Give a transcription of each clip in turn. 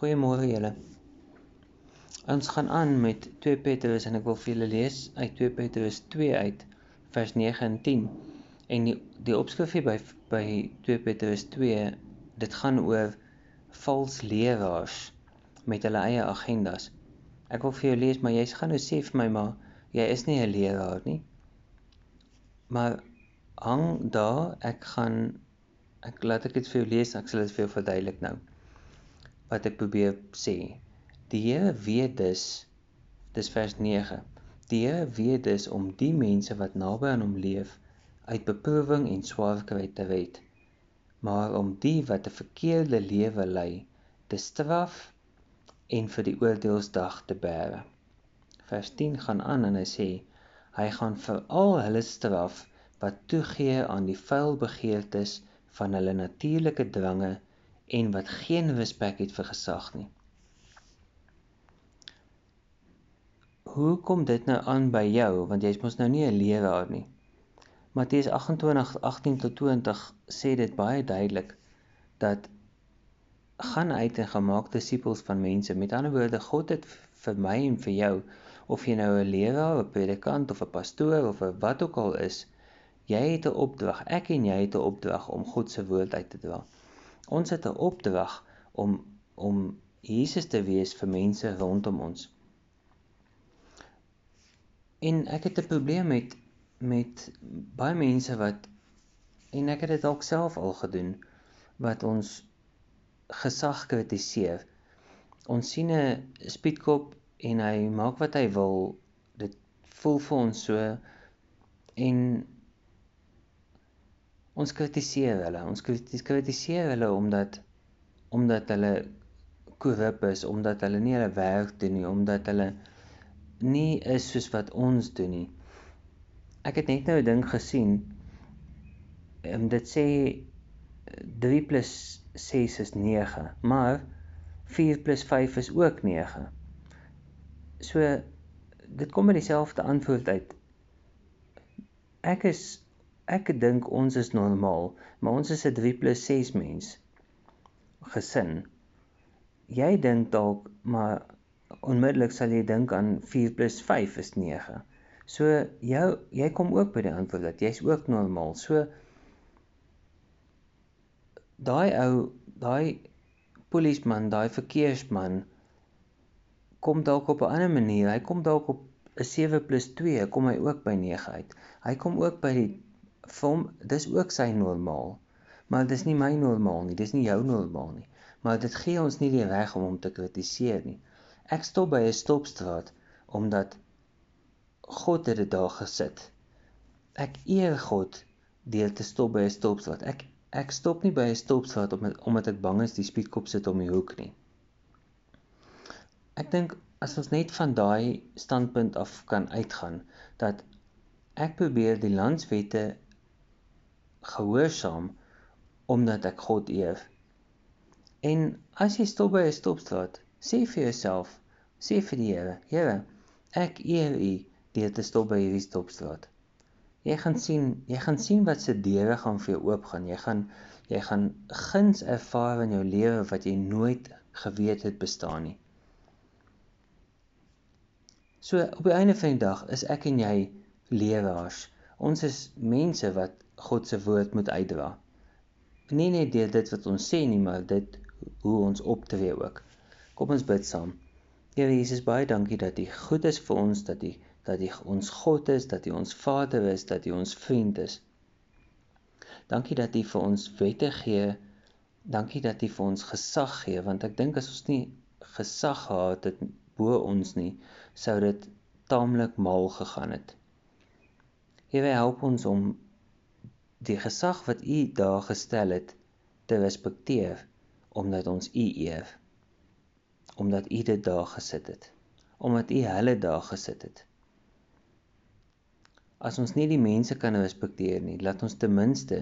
Goeiemôre julle. Ons gaan aan met 2 Petrus en ek wil vir julle lees uit 2 Petrus 2 uit vers 9 en 10. En die die opskrif hier by by 2 Petrus 2, dit gaan oor vals leraars met hulle eie agendas. Ek wil vir jou lees, maar jy gaan nou sê vir my maar jy is nie 'n leraar nie. Maar hang daar, ek gaan ek laat ek dit vir jou lees, ek sal dit vir jou verduidelik nou wat ek probeer sê. Die Here weet dus dis vers 9. Die Here weet dus om die mense wat naby aan hom leef uit beproewing en swaar kry te red. Maar om die wat 'n verkeerde lewe lei te straf en vir die oordeelsdag te bære. Vers 10 gaan aan en hy sê hy gaan vir al hulle straf wat toegee aan die vuil begeertes van hulle natuurlike drange en wat geen respek het vir gesag nie. Hoe kom dit nou aan by jou want jy's mos nou nie 'n leraar nie. Matteus 28:18 tot 20 sê dit baie duidelik dat gaan uit en gemaak disippels van mense. Met ander woorde, God het vir my en vir jou of jy nou 'n leraar, 'n predikant of 'n pastoor of wat ook al is, jy het 'n opdrag. Ek en jy het 'n opdrag om God se woord uit te dra. Ons het 'n opdrag om om Jesus te wees vir mense rondom ons. En ek het 'n probleem met met baie mense wat en ek het dit dalk self al gedoen wat ons gesag kritiseer. Ons sien 'n spietkop en hy maak wat hy wil. Dit voel vir ons so en ons kritiseer hulle. Ons kritiseer hulle omdat omdat hulle korrup is, omdat hulle nie hulle werk doen nie, omdat hulle nie is soos wat ons doen nie. Ek het net nou 'n ding gesien. Ehm dit sê 3 + 6 is 9, maar 4 + 5 is ook 9. So dit kom met dieselfde antwoord uit. Ek is ek dink ons is normaal, maar ons is 'n 3 + 6 mens. Gesin. Jy dink dalk, maar onmiddellik sal jy dink aan 4 + 5 is 9. So jou jy kom ook by die antwoord dat jy's ook normaal. So daai ou, daai polisieman, daai verkeersman kom dalk op 'n ander manier. Hy kom dalk op 'n 7 + 2 kom hy ook by 9 uit. Hy kom ook by die vir hom dis ook sy normaal. Maar dis nie my normaal nie, dis nie jou normaal nie. Maar dit gee ons nie die reg om hom te kritiseer nie. Ek stop by 'n stopstraat omdat God het dit daar gesit. Ek eer God deur te stop by 'n stopstraat. Ek ek stop nie by 'n stopstraat omdat omdat ek bang is die spietkop sit om die hoek nie. Ek dink as ons net van daai standpunt af kan uitgaan dat ek probeer die landswette gehoorsaam omdat ek God eer. En as jy stop by 'n stopstraat, sê vir jouself, sê vir die Here, Here, ek eer U deur te stop by hierdie stopstraat. Jy gaan sien, jy gaan sien wat se deure gaan vir jou oopgaan. Jy gaan jy gaan guns ervaar in jou lewe wat jy nooit geweet het bestaan nie. So op die einde van die dag is ek en jy leraars. Ons is mense wat God se woord moet uitdra. Nie net deur dit wat ons sê nie, maar dit hoe ons optree ook. Kom ons bid saam. Here Jesus, baie dankie dat U goed is vir ons, dat U dat U ons God is, dat U ons Vader is, dat U ons vriend is. Dankie dat U vir ons wette gee. Dankie dat U vir ons gesag gee, want ek dink as ons nie gesag gehad het bo ons nie, sou dit taamlik mal gegaan het. Here help ons om die gesag wat u daar gestel het te respekteer omdat ons u eer omdat u dit daar gesit het omdat u hulle daar gesit het. As ons nie die mense kan respekteer nie laat ons ten minste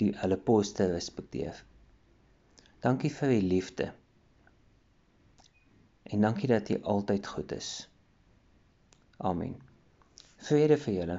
die hulle poste respekteer. Dankie vir u liefde. En dankie dat u altyd goed is. Amen. Vrede vir julle